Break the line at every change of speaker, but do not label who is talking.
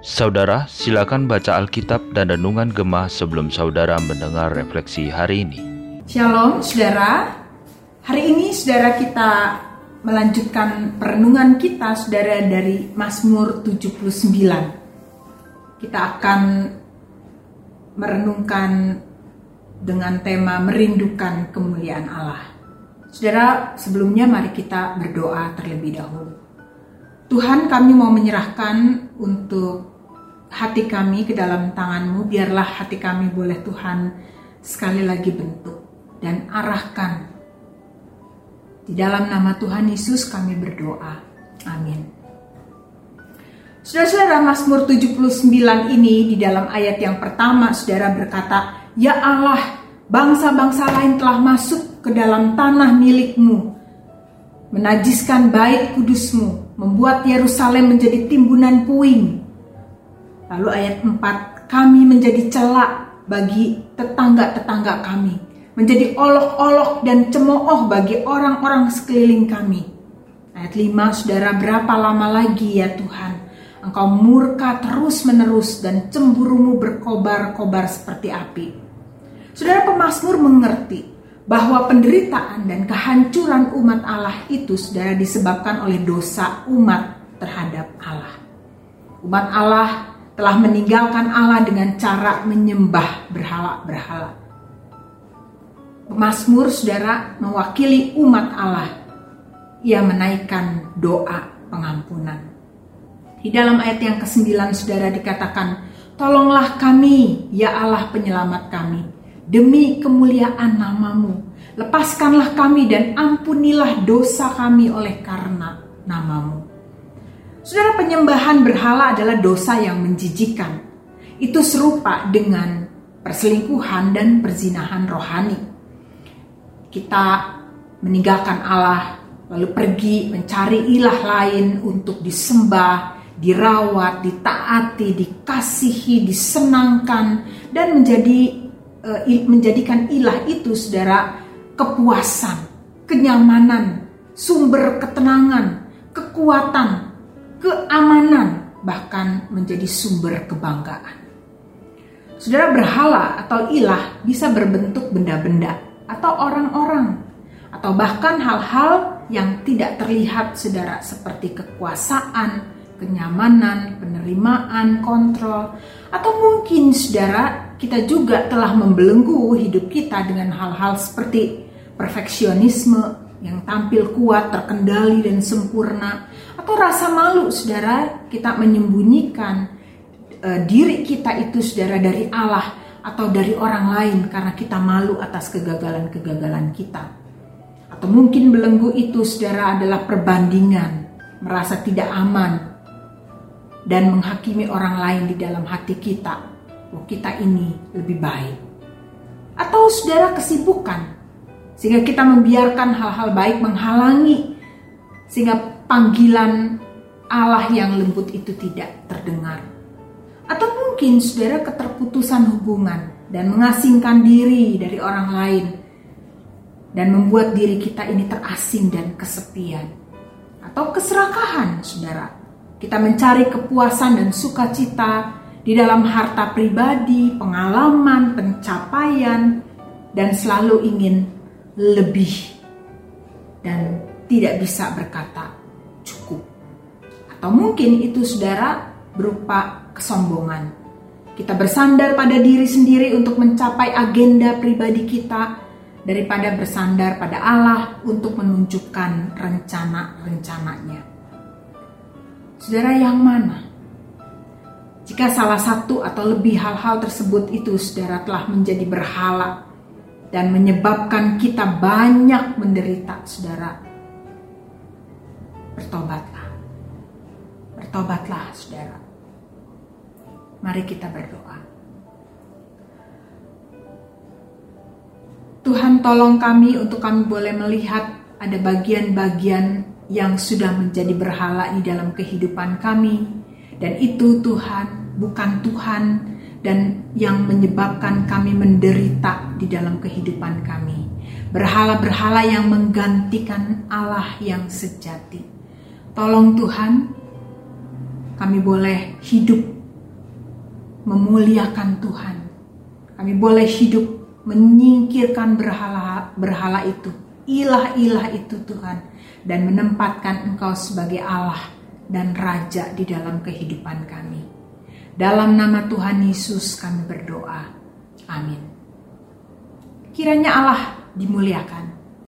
Saudara, silakan baca Alkitab dan Renungan Gemah sebelum saudara mendengar refleksi hari ini.
Shalom, saudara. Hari ini saudara kita melanjutkan perenungan kita saudara dari Mazmur 79. Kita akan merenungkan dengan tema merindukan kemuliaan Allah. Saudara, sebelumnya mari kita berdoa terlebih dahulu. Tuhan kami mau menyerahkan untuk hati kami ke dalam tanganmu, biarlah hati kami boleh Tuhan sekali lagi bentuk dan arahkan. Di dalam nama Tuhan Yesus kami berdoa. Amin. Saudara-saudara Mazmur 79 ini di dalam ayat yang pertama saudara berkata, Ya Allah, bangsa-bangsa lain telah masuk ke dalam tanah milikmu, menajiskan bait kudusmu, membuat Yerusalem menjadi timbunan puing, Lalu ayat 4, kami menjadi celak bagi tetangga-tetangga kami, menjadi olok-olok dan cemooh bagi orang-orang sekeliling kami. Ayat 5, saudara berapa lama lagi ya Tuhan, Engkau murka terus-menerus dan cemburumu berkobar-kobar seperti api. Saudara pemazmur mengerti bahwa penderitaan dan kehancuran umat Allah itu saudara disebabkan oleh dosa umat terhadap Allah. Umat Allah telah meninggalkan Allah dengan cara menyembah berhala-berhala. Pemasmur saudara mewakili umat Allah. Ia menaikkan doa pengampunan. Di dalam ayat yang ke-9 saudara dikatakan, Tolonglah kami, ya Allah penyelamat kami, demi kemuliaan namamu. Lepaskanlah kami dan ampunilah dosa kami oleh karena namamu. Saudara penyembahan berhala adalah dosa yang menjijikan. Itu serupa dengan perselingkuhan dan perzinahan rohani. Kita meninggalkan Allah lalu pergi mencari ilah lain untuk disembah, dirawat, ditaati, dikasihi, disenangkan dan menjadi menjadikan ilah itu saudara kepuasan, kenyamanan, sumber ketenangan, kekuatan, keamanan, bahkan menjadi sumber kebanggaan. Saudara berhala atau ilah bisa berbentuk benda-benda atau orang-orang atau bahkan hal-hal yang tidak terlihat saudara seperti kekuasaan, kenyamanan, penerimaan, kontrol atau mungkin saudara kita juga telah membelenggu hidup kita dengan hal-hal seperti perfeksionisme yang tampil kuat, terkendali dan sempurna atau rasa malu saudara. Kita menyembunyikan uh, diri kita itu saudara dari Allah atau dari orang lain karena kita malu atas kegagalan-kegagalan kita. Atau mungkin belenggu itu saudara adalah perbandingan merasa tidak aman dan menghakimi orang lain di dalam hati kita oh kita ini lebih baik atau saudara kesibukan sehingga kita membiarkan hal-hal baik menghalangi sehingga panggilan Allah yang lembut itu tidak terdengar. Atau mungkin saudara keterputusan hubungan dan mengasingkan diri dari orang lain dan membuat diri kita ini terasing dan kesepian. Atau keserakahan saudara. Kita mencari kepuasan dan sukacita di dalam harta pribadi, pengalaman, pencapaian, dan selalu ingin lebih dan tidak bisa berkata cukup. Atau mungkin itu saudara berupa kesombongan. Kita bersandar pada diri sendiri untuk mencapai agenda pribadi kita daripada bersandar pada Allah untuk menunjukkan rencana-rencananya. Saudara yang mana? Jika salah satu atau lebih hal-hal tersebut itu saudara telah menjadi berhala dan menyebabkan kita banyak menderita, saudara, bertobatlah. Bertobatlah, saudara. Mari kita berdoa. Tuhan tolong kami untuk kami boleh melihat ada bagian-bagian yang sudah menjadi berhala di dalam kehidupan kami. Dan itu Tuhan, bukan Tuhan dan yang menyebabkan kami menderita di dalam kehidupan kami. Berhala-berhala yang menggantikan Allah yang sejati Tolong Tuhan, kami boleh hidup memuliakan Tuhan. Kami boleh hidup menyingkirkan berhala berhala itu, ilah-ilah itu Tuhan dan menempatkan Engkau sebagai Allah dan Raja di dalam kehidupan kami. Dalam nama Tuhan Yesus kami berdoa. Amin. Kiranya Allah dimuliakan